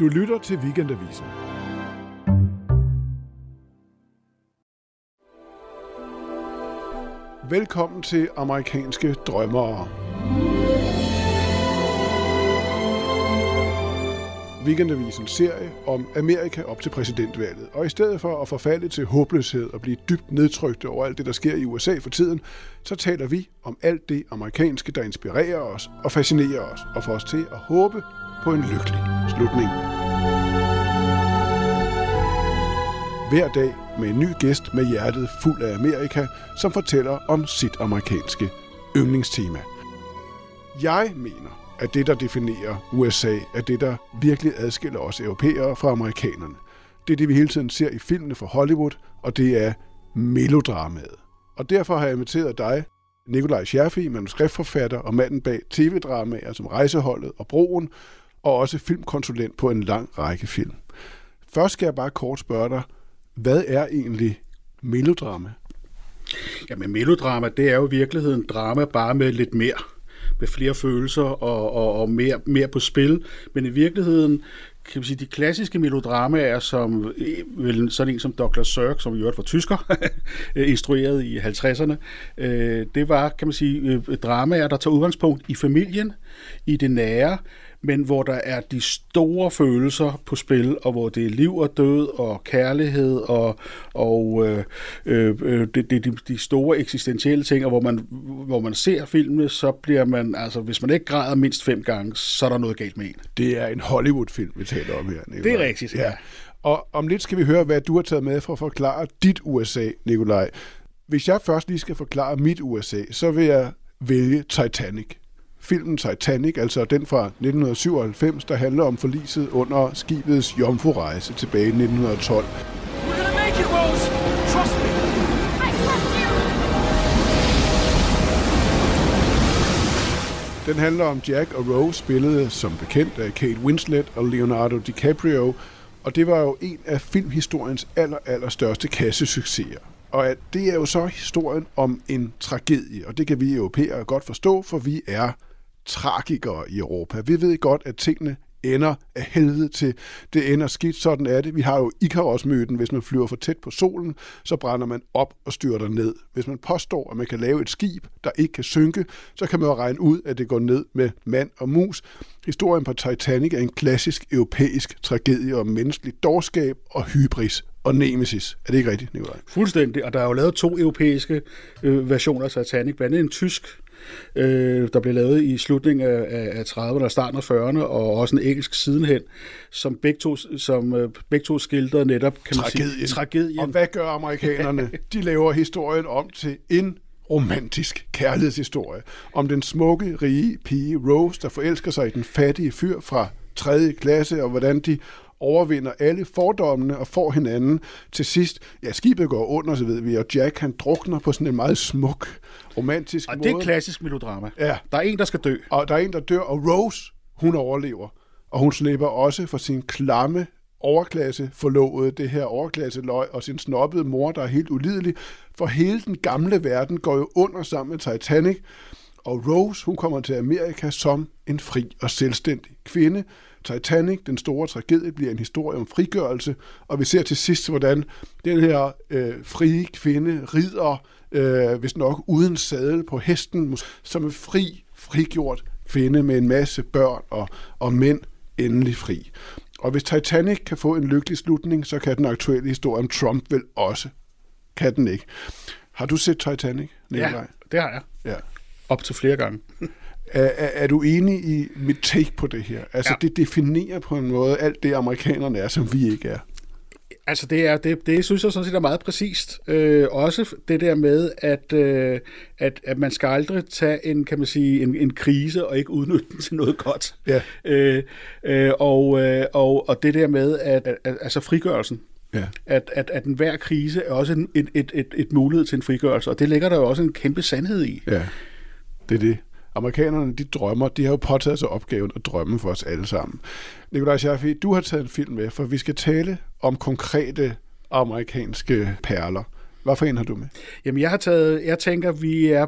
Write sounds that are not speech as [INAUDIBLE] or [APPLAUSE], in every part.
Du lytter til Weekendavisen. Velkommen til amerikanske drømmere. Weekendavisens serie om Amerika op til præsidentvalget. Og i stedet for at forfalde til håbløshed og blive dybt nedtrykt over alt det, der sker i USA for tiden, så taler vi om alt det amerikanske, der inspirerer os og fascinerer os og får os til at håbe på en lykkelig slutning. Hver dag med en ny gæst med hjertet fuld af Amerika, som fortæller om sit amerikanske yndlingstema. Jeg mener, at det, der definerer USA, er det, der virkelig adskiller os europæere fra amerikanerne. Det er det, vi hele tiden ser i filmene fra Hollywood, og det er melodramaet. Og derfor har jeg inviteret dig, Nikolaj Scherfi, manuskriptforfatter og manden bag tv-dramaer som Rejseholdet og Broen, og også filmkonsulent på en lang række film. Først skal jeg bare kort spørge dig, hvad er egentlig melodrama? Jamen, melodrama, det er jo i virkeligheden drama bare med lidt mere med flere følelser og, og, og mere, mere på spil. Men i virkeligheden, kan man sige, de klassiske melodramaer, som øh, vel sådan en som Douglas Sirk, som i øvrigt var tysker, [LAUGHS] instrueret i 50'erne, øh, det var, kan man sige, øh, dramaer, der tager udgangspunkt i familien, i det nære, men hvor der er de store følelser på spil, og hvor det er liv og død og kærlighed og, og øh, øh, det, det, de, de store eksistentielle ting, og hvor man, hvor man ser filmene, så bliver man, altså hvis man ikke græder mindst fem gange, så er der noget galt med en. Det er en Hollywood-film, vi taler om her. Nicolaj. Det er rigtigt, ja. ja. Og om lidt skal vi høre, hvad du har taget med for at forklare dit USA, Nikolaj. Hvis jeg først lige skal forklare mit USA, så vil jeg vælge Titanic filmen Titanic, altså den fra 1997, der handler om forliset under skibets jomfrurejse tilbage i 1912. Den handler om Jack og Rose, spillet som bekendt af Kate Winslet og Leonardo DiCaprio, og det var jo en af filmhistoriens aller, aller største kassesucceser. Og at det er jo så historien om en tragedie, og det kan vi europæere godt forstå, for vi er tragikere i Europa. Vi ved godt, at tingene ender af helvede til. Det ender skidt, sådan er det. Vi har jo Icarus-myten. Hvis man flyver for tæt på solen, så brænder man op og styrter ned. Hvis man påstår, at man kan lave et skib, der ikke kan synke, så kan man jo regne ud, at det går ned med mand og mus. Historien på Titanic er en klassisk europæisk tragedie om menneskelig dårskab og hybris og Nemesis. Er det ikke rigtigt, Nikolaj? Fuldstændig, og der er jo lavet to europæiske øh, versioner af Titanic, blandt andet en tysk øh, der blev lavet i slutningen af, af 30'erne og starten af 40'erne, og også en engelsk sidenhen, som begge to, som, øh, begge to skildrede netop kan man tragedien. sige, tragedien. Og hvad gør amerikanerne? [LAUGHS] De laver historien om til en romantisk kærlighedshistorie om den smukke, rige pige Rose, der forelsker sig i den fattige fyr fra 3. klasse, og hvordan de overvinder alle fordommene og får hinanden. Til sidst, ja, skibet går under, så ved vi, og Jack han drukner på sådan en meget smuk, romantisk og måde. Og det er klassisk melodrama. Ja. Der er en, der skal dø. Og der er en, der dør, og Rose, hun overlever. Og hun slipper også for sin klamme overklasse forlovede det her overklasse løg og sin snobbede mor, der er helt ulidelig. For hele den gamle verden går jo under sammen med Titanic. Og Rose, hun kommer til Amerika som en fri og selvstændig kvinde, Titanic, den store tragedie, bliver en historie om frigørelse, og vi ser til sidst, hvordan den her øh, frie kvinde rider, øh, hvis nok uden sadel på hesten, som en fri, frigjort kvinde med en masse børn og, og mænd endelig fri. Og hvis Titanic kan få en lykkelig slutning, så kan den aktuelle historie om Trump vel også. Kan den ikke? Har du set Titanic? Nikolaj? Ja, det har jeg. Ja. Op til flere gange. Er, er, er du enig i mit take på det her? Altså, ja. det definerer på en måde alt det, amerikanerne er, som vi ikke er. Altså det er det, det synes jeg sådan set er meget præcist. Øh, også det der med at, øh, at at man skal aldrig tage en kan man sige en, en krise og ikke udnytte den til noget godt. Ja. Øh, øh, og, øh, og og det der med at, at, at altså frigørelsen. Ja. At, at, at enhver krise er også en, et, et, et, et mulighed til en frigørelse, og det ligger der jo også en kæmpe sandhed i. Ja, det er det. Amerikanerne, de drømmer, de har jo påtaget sig opgaven at drømme for os alle sammen. Nikolaj Schaffi, du har taget en film med, for vi skal tale om konkrete amerikanske perler. Hvad for en har du med? Jamen, jeg har taget, jeg tænker, vi er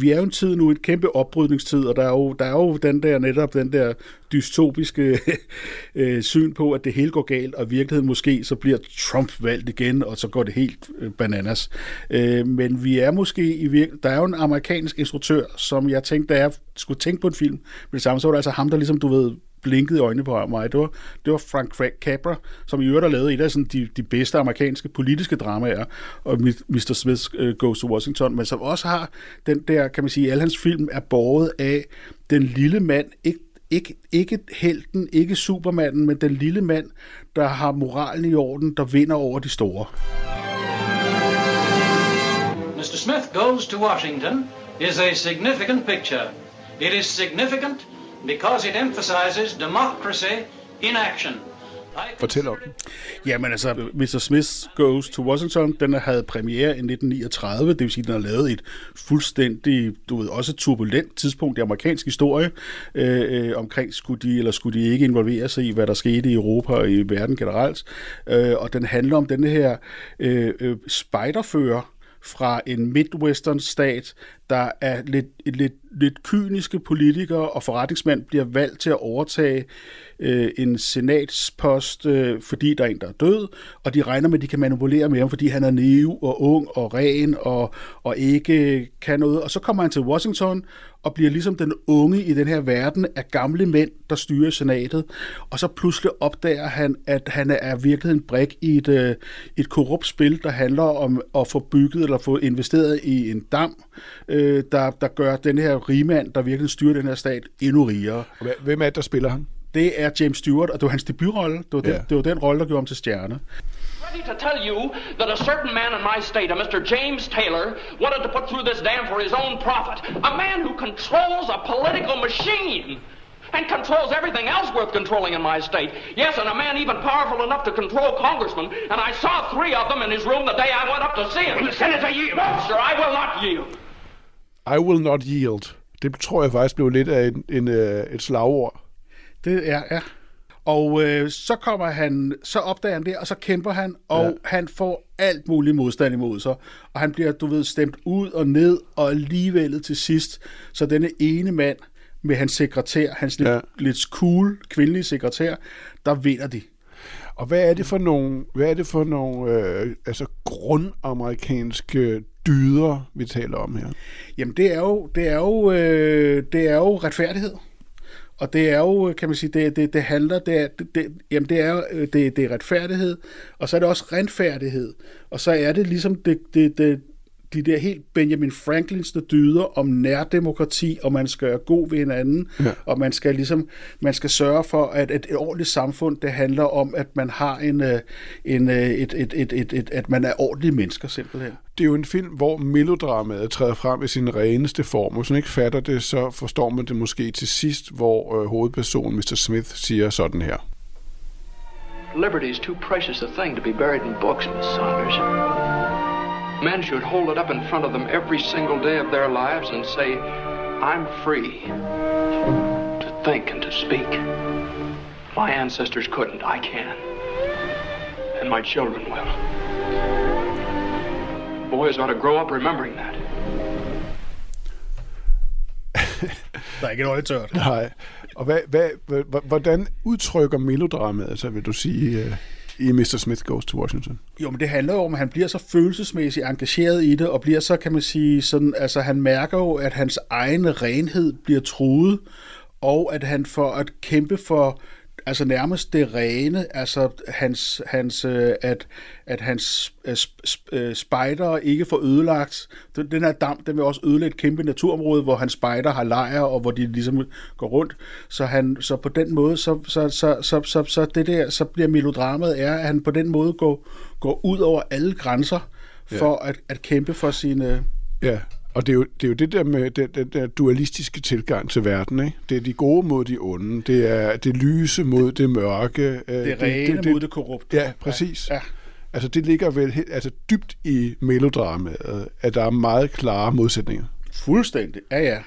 vi er jo en tid nu, en kæmpe oprydningstid, og der er jo, der er jo den der netop den der dystopiske [LAUGHS] øh, syn på, at det hele går galt, og i virkeligheden måske så bliver Trump valgt igen, og så går det helt øh, bananas. Øh, men vi er måske i virkeligheden, der er jo en amerikansk instruktør, som jeg tænkte, da jeg skulle tænke på en film men det samme, så var det altså ham, der ligesom, du ved, blinkede i øjnene på mig. Det var, det var Frank Capra, som i øvrigt har lavet et af sådan de, de bedste amerikanske politiske dramaer, og Mr. Smith uh, Goes to Washington, men som også har den der, kan man sige, al hans film er båret af den lille mand, ikke ikke, ikke helten, ikke supermanden, men den lille mand, der har moralen i orden, der vinder over de store. Mr. Smith Goes to Washington is a significant picture. It is significant because it emphasizes democracy in action. Fortæl om den. Jamen altså, Mr. Smith Goes to Washington, den havde premiere i 1939, det vil sige, den har lavet et fuldstændig, du ved, også turbulent tidspunkt i amerikansk historie, øh, øh, omkring skulle de eller skulle de ikke involvere sig i, hvad der skete i Europa og i verden generelt. Øh, og den handler om den her øh, øh, spejderfører, fra en Midwestern-stat, der er lidt, lidt, lidt kyniske politikere og forretningsmænd bliver valgt til at overtage øh, en senatspost, øh, fordi der er en, der er død, og de regner med, at de kan manipulere med ham, fordi han er naiv og ung og ren og, og ikke kan noget. Og så kommer han til Washington og bliver ligesom den unge i den her verden af gamle mænd, der styrer senatet. Og så pludselig opdager han, at han er virkelig en brik i et, øh, et korrupt spil, der handler om at få bygget eller få investeret i en dam, øh, der, der gør den her rigmand, der virkelig styrer den her stat, endnu rigere. Hvem er det, der spiller han? Det er James Stewart, og det var hans debutrolle. Det var, den, var den rolle, der gjorde ham til stjerne. Ready to tell you that a certain man in my state, a Mr. James Taylor, wanted to put through this dam for his own profit. A man who controls a political machine and controls everything else worth controlling in my state. Yes, and a man even powerful enough to control congressmen. And I saw three of them in his room the day I went up to see him. Senator, yield. No, sir, I will not yield. I will not yield. Det tror jeg faktisk blev lidt af en, en, øh, et slagord. Det er, ja. Og øh, så kommer han, så opdager han det, og så kæmper han, og ja. han får alt muligt modstand imod sig. Og han bliver, du ved, stemt ud og ned, og alligevel til sidst. Så denne ene mand med hans sekretær, hans ja. lidt, lidt cool kvindelige sekretær, der vinder de. Og hvad er det for nogle, hvad er det for nogle øh, altså grundamerikanske dyder, vi taler om her? Jamen det er jo, det er jo, øh, det er jo retfærdighed. Og det er jo, kan man sige, det, det, det handler, det er, det, det, jamen det er, øh, det, det er retfærdighed, og så er det også renfærdighed. Og så er det ligesom det, det, det, de der helt Benjamin Franklins der dyder om nærdemokrati, og man skal være god ved hinanden, ja. og man skal ligesom, man skal sørge for, at et, et ordentligt samfund, det handler om, at man har en, øh, en øh, et, et, et, et, et, at man er ordentlige mennesker simpelthen. Det er jo en film, hvor melodramaet træder frem i sin reneste form. Hvis man ikke fatter det, så forstår man det måske til sidst, hvor øh, hovedpersonen Mr. Smith siger sådan her. Liberty is too precious a thing to be buried in books, Miss Saunders. Men should hold it up in front of them every single day of their lives and say, I'm free to think and to speak. My ancestors couldn't, I can. And my children will. Boys ought to grow up remembering that. [LAUGHS] Der er ikke et øje tørt. Nej. Og hvad, hvad, hvordan udtrykker melodramaet, altså vil du sige, øh, i Mr. Smith Goes to Washington? Jo, men det handler jo om, at han bliver så følelsesmæssigt engageret i det, og bliver så, kan man sige, sådan, altså han mærker jo, at hans egen renhed bliver truet, og at han for at kæmpe for altså nærmest det rene, altså hans, hans, øh, at, at hans øh, øh, spejder ikke får ødelagt. Den her dam, den vil også ødelægge et kæmpe naturområde, hvor hans spejder har lejre, og hvor de ligesom går rundt. Så, han, så på den måde, så, så, så, så, så, så, det der, så bliver melodramet er, at han på den måde går, går ud over alle grænser for ja. at, at kæmpe for sine... Ja, og det er, jo, det er jo det der med den, den der dualistiske tilgang til verden. Ikke? Det er de gode mod de onde. Det er det lyse mod det mørke. Det, det rene det, det, mod det korrupte. Ja, præcis. Ja. ja. Altså det ligger vel helt, altså dybt i melodramaet, at der er meget klare modsætninger. Fuldstændig, ja ja.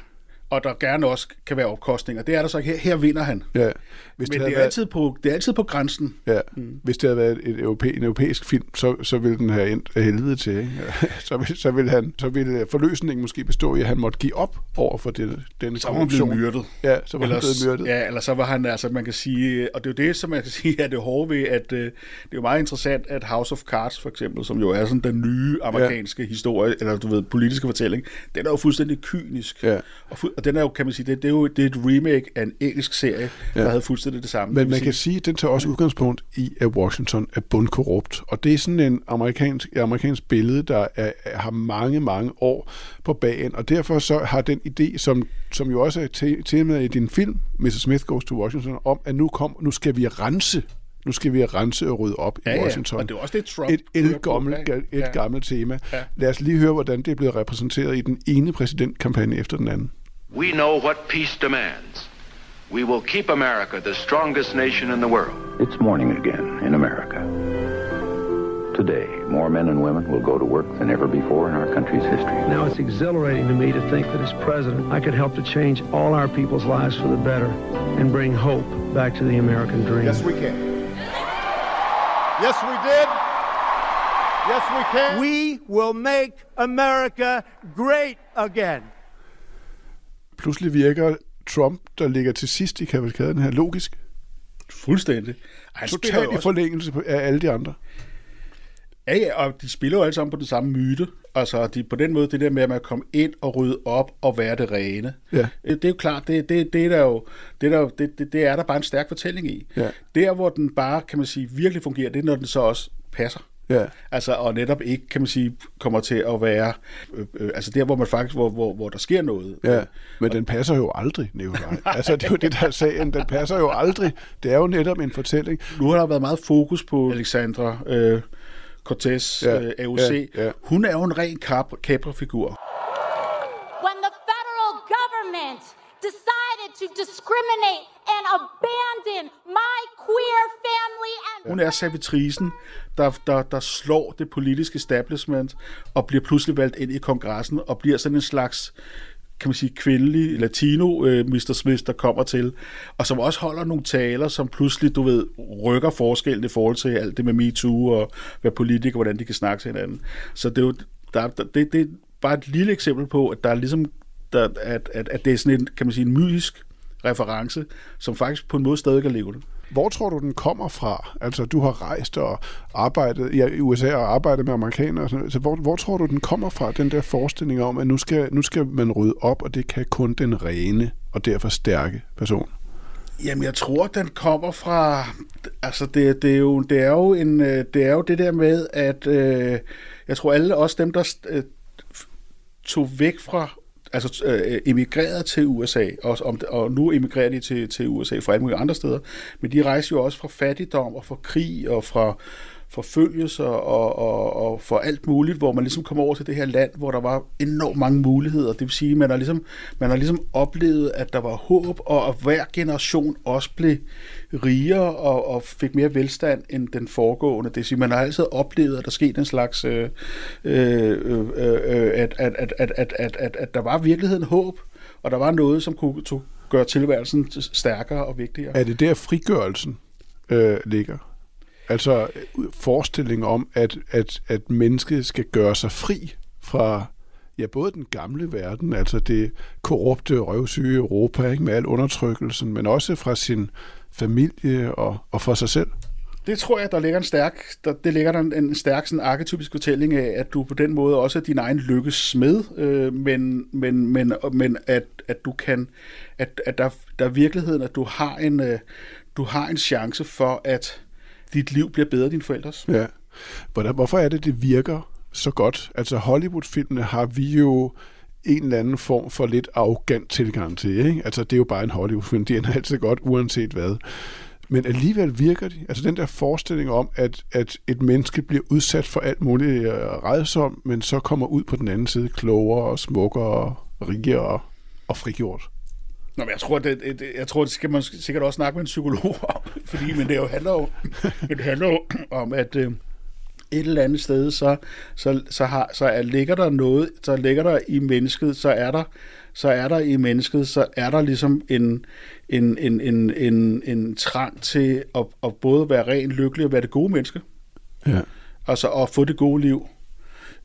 Og der gerne også kan være opkostninger. Det er der så ikke. Her, her vinder han. Ja. Hvis Men det havde er, været- altid på, det er altid på grænsen. Ja, mm. hvis det havde været et europæ, en europæisk film, så, så ville den have endt af helvede til. Ikke? [LAUGHS] så, ville, så, ville han, så ville forløsningen måske bestå i, at han måtte give op over for denne, denne Så var han blevet myrdet. Ja, så var han blevet myrdet. Ja, eller så var han, altså man kan sige, og det er jo det, som man kan [LAUGHS] sige er det hårde ved, at øh, det er jo meget interessant, at House of Cards for eksempel, som jo er sådan den nye amerikanske ja. historie, eller du ved, politiske fortælling, den er jo fuldstændig kynisk. Ja. Og, fu- og den er jo, kan man sige, det, det er jo det er et remake af en engelsk serie, ja. der havde fuldstændig det samme. Men man vil kan sige, at den tager også udgangspunkt i, at Washington er bundkorrupt. Og det er sådan en amerikansk, amerikansk billede, der er, har mange, mange år på bagen. Og derfor så har den idé, som, som jo også er te- temaet i din film, Mrs. Smith Goes to Washington, om, at nu, kom, nu skal vi rense nu skal vi rense og rydde op Ja, i ja, Washington. og det er også det, Trump Et, et, gammelt, et Ja. gammelt tema. Ja. Lad os lige høre, hvordan det er blevet repræsenteret i den ene præsidentkampagne efter den anden. We know what peace demands. We will keep America the strongest nation in the world. It's morning again in America. Today, more men and women will go to work than ever before in our country's history. Now it's exhilarating to me to think that as president, I could help to change all our people's lives for the better and bring hope back to the American dream. Yes, we can. Yes, we did. Yes, we can. We will make America great again. Pludselig virker Trump, der ligger til sidst i kavalkaden her, logisk. Fuldstændig. Spiller Totalt jo i også, forlængelse af alle de andre. ja, ja, og de spiller jo alle sammen på den samme myte. Altså, de, på den måde, det der med, at man kommer ind og rydde op og være det rene. Ja. Det er jo klart, det, det, det, er der jo, det, er der, det, det, det er der bare en stærk fortælling i. Ja. Der, hvor den bare, kan man sige, virkelig fungerer, det er, når den så også passer. Ja. Altså, og netop ikke, kan man sige, kommer til at være, øh, øh, altså der, hvor man faktisk, hvor, hvor, hvor der sker noget. Ja, men den passer jo aldrig, Nikolaj. [LAUGHS] Altså, det er jo det, der er sagen. Den passer jo aldrig. Det er jo netop en fortælling. Nu har der været meget fokus på Alexandra øh, Cortez, Ja, øh, AOC. ja, ja. Hun er jo en ren kaprefigur. when the federal government decided to discriminate and abandon my queer family and Hun er servitrisen, der, der, der slår det politiske establishment og bliver pludselig valgt ind i kongressen og bliver sådan en slags kan man sige, kvindelig latino øh, Mr. Smith, der kommer til, og som også holder nogle taler, som pludselig, du ved, rykker forskellen i forhold til alt det med MeToo og hvad politikere, hvordan de kan snakke til hinanden. Så det er jo, der, der, det, det er bare et lille eksempel på, at der er ligesom, der, at, at, at det er sådan en, kan man sige, en mytisk reference, som faktisk på en måde stadig kan leve det. Hvor tror du, den kommer fra? Altså, du har rejst og arbejdet ja, i USA og arbejdet med amerikanere. Så hvor, hvor tror du, den kommer fra, den der forestilling om, at nu skal, nu skal man rydde op, og det kan kun den rene og derfor stærke person? Jamen, jeg tror, den kommer fra... Altså, det, det, er, jo, det, er, jo en, øh, det er jo det der med, at øh, jeg tror, alle også dem, der øh, tog væk fra altså øh, emigreret til USA, og, om, og nu emigrerer de til, til USA fra alle mulige andre steder, men de rejser jo også fra fattigdom og fra krig og fra forfølgelser og, og, og for alt muligt, hvor man ligesom kom over til det her land, hvor der var enormt mange muligheder. Det vil sige, man har ligesom, man har ligesom oplevet, at der var håb, og at hver generation også blev rigere og, og fik mere velstand end den foregående. Det vil sige, man har altid oplevet, at der skete en slags, øh, øh, øh, øh at, at, at, at, at, at, at, at der var virkeligheden håb, og der var noget, som kunne gøre tilværelsen stærkere og vigtigere. Er det der frigørelsen øh, ligger? Altså forestillingen om, at, at, at mennesket skal gøre sig fri fra ja, både den gamle verden, altså det korrupte, røvsyge Europa, ikke, med al undertrykkelsen, men også fra sin familie og, og for sig selv. Det tror jeg, der ligger en stærk, der, det ligger der en, en stærk sådan arketypisk fortælling af, at du på den måde også er din egen lykkes med, øh, men, men, men, men at, at du kan, at, at der, der er virkeligheden, at du har en, øh, du har en chance for, at dit liv bliver bedre end dine forældres. Ja. Hvordan, hvorfor er det, det virker så godt? Altså Hollywood-filmene har vi jo en eller anden form for lidt arrogant tilgang til. Ikke? Altså det er jo bare en Hollywood-film, det er altid godt, uanset hvad. Men alligevel virker de. Altså den der forestilling om, at, at et menneske bliver udsat for alt muligt øh, redsom, men så kommer ud på den anden side klogere og smukkere rigere og frigjort. Nå, men jeg tror, det, det, jeg tror, det skal man sikkert også snakke med en psykolog [LAUGHS] om, fordi men det jo handler jo, det handler jo om, at, øh, et eller andet sted, så, så, så, har, så er, ligger der noget, så ligger der i mennesket, så er der, så er der i mennesket, så er der ligesom en, en, en, en, en, en trang til at, at både være ren lykkelig og være det gode menneske. Ja. Altså at få det gode liv.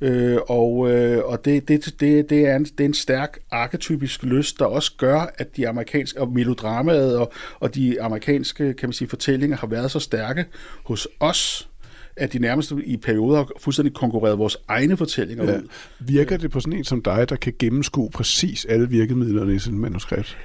Øh, og øh, og det, det, det, det, er en, det er en stærk arketypisk lyst, der også gør, at de amerikanske, og melodramaet og, og de amerikanske kan man sige, fortællinger har været så stærke hos os, at de nærmest i perioder har fuldstændig konkurreret vores egne fortællinger ja. ud. Virker det på sådan en som dig, der kan gennemskue præcis alle virkemidlerne i sin manuskript?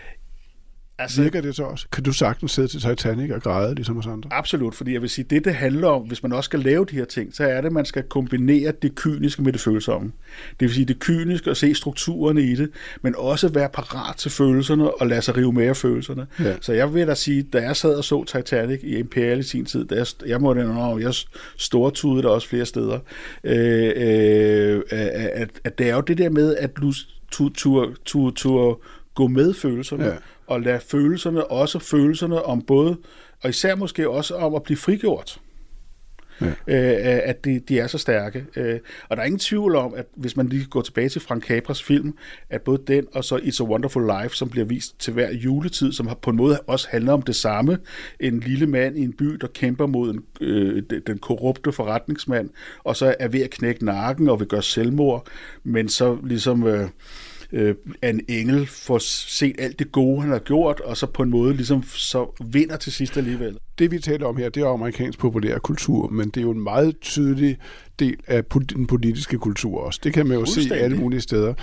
Altså, Virker det så også? Kan du sagtens sidde til Titanic og græde, ligesom os andre? Absolut, fordi jeg vil sige, det det handler om, hvis man også skal lave de her ting, så er det, at man skal kombinere det kyniske med det følsomme. Det vil sige det kyniske og se strukturerne i det, men også være parat til følelserne og lade sig rive med af følelserne. Ja. Så jeg vil da sige, da jeg sad og så Titanic i Imperial i sin tid, da jeg, jeg måtte indrømme, jeg stortudede der også flere steder, øh, øh, at, at det er jo det der med, at du tur, tur, tur, gå med følelserne, ja og lade følelserne, også følelserne om både, og især måske også om at blive frigjort. Ja. Øh, at de, de er så stærke. Øh, og der er ingen tvivl om, at hvis man lige går tilbage til Frank Capras film, at både den og så It's a Wonderful Life, som bliver vist til hver juletid, som på en måde også handler om det samme. En lille mand i en by, der kæmper mod en, øh, den korrupte forretningsmand, og så er ved at knække nakken og vil gøre selvmord, men så ligesom... Øh, øh, en engel får set alt det gode, han har gjort, og så på en måde ligesom så vinder til sidst alligevel. Det vi taler om her, det er amerikansk populær kultur, men det er jo en meget tydelig del af den politiske kultur også. Det kan man jo se alle mulige steder.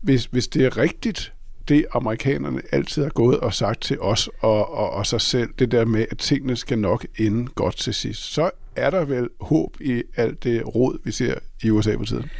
Hvis, hvis det er rigtigt, det amerikanerne altid har gået og sagt til os og, og, og sig selv, det der med, at tingene skal nok ende godt til sidst, så er der vel håb i alt det råd, vi ser i USA på tiden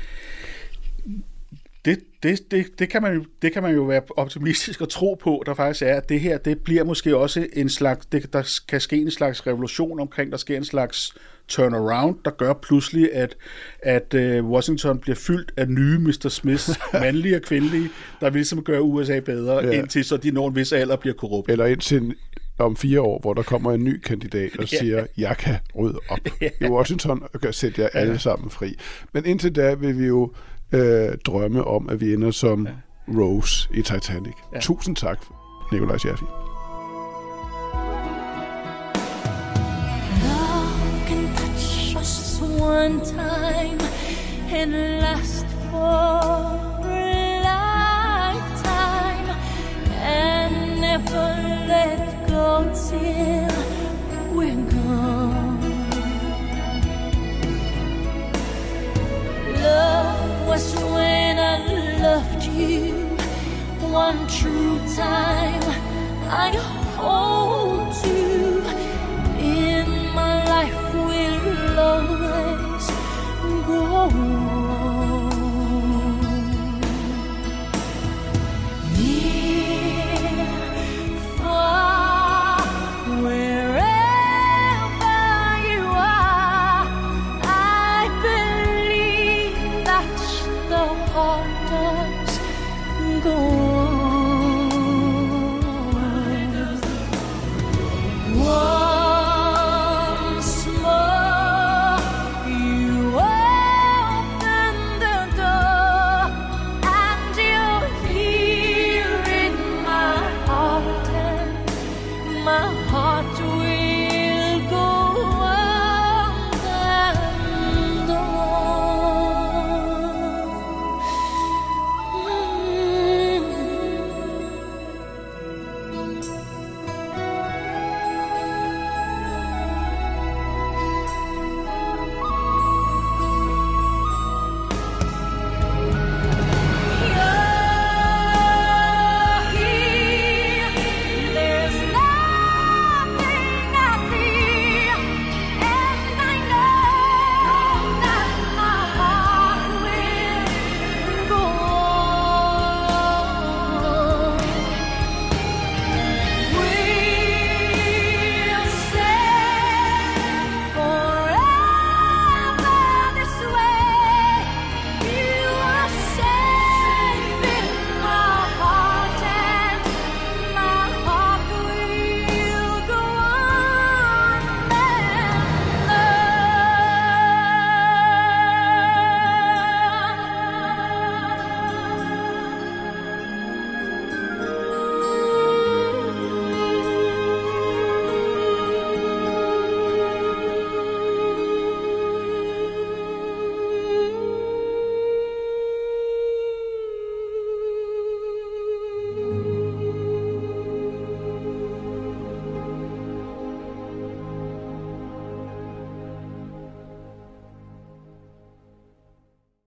det, det, det, kan man, det kan man jo være optimistisk og tro på, der faktisk er, at det her, det bliver måske også en slags, det, der kan ske en slags revolution omkring, der sker en slags turnaround, der gør pludselig, at, at uh, Washington bliver fyldt af nye Mr. Smiths, [LAUGHS] mandlige og kvindelige, der vil ligesom gøre USA bedre, ja. indtil så de når en vis alder bliver korrupt. Eller indtil om fire år, hvor der kommer en ny kandidat og [LAUGHS] siger, jeg kan rydde op [LAUGHS] i Washington og sætte jer alle sammen fri. Men indtil da vil vi jo øh, drømme om, at vi ender som ja. Rose i Titanic. Ja. Tusind tak, Nikolaj Jaffe. one time and last for a lifetime and never let go till we're gone. Was when I loved you one true time. I hold you in my life will always go.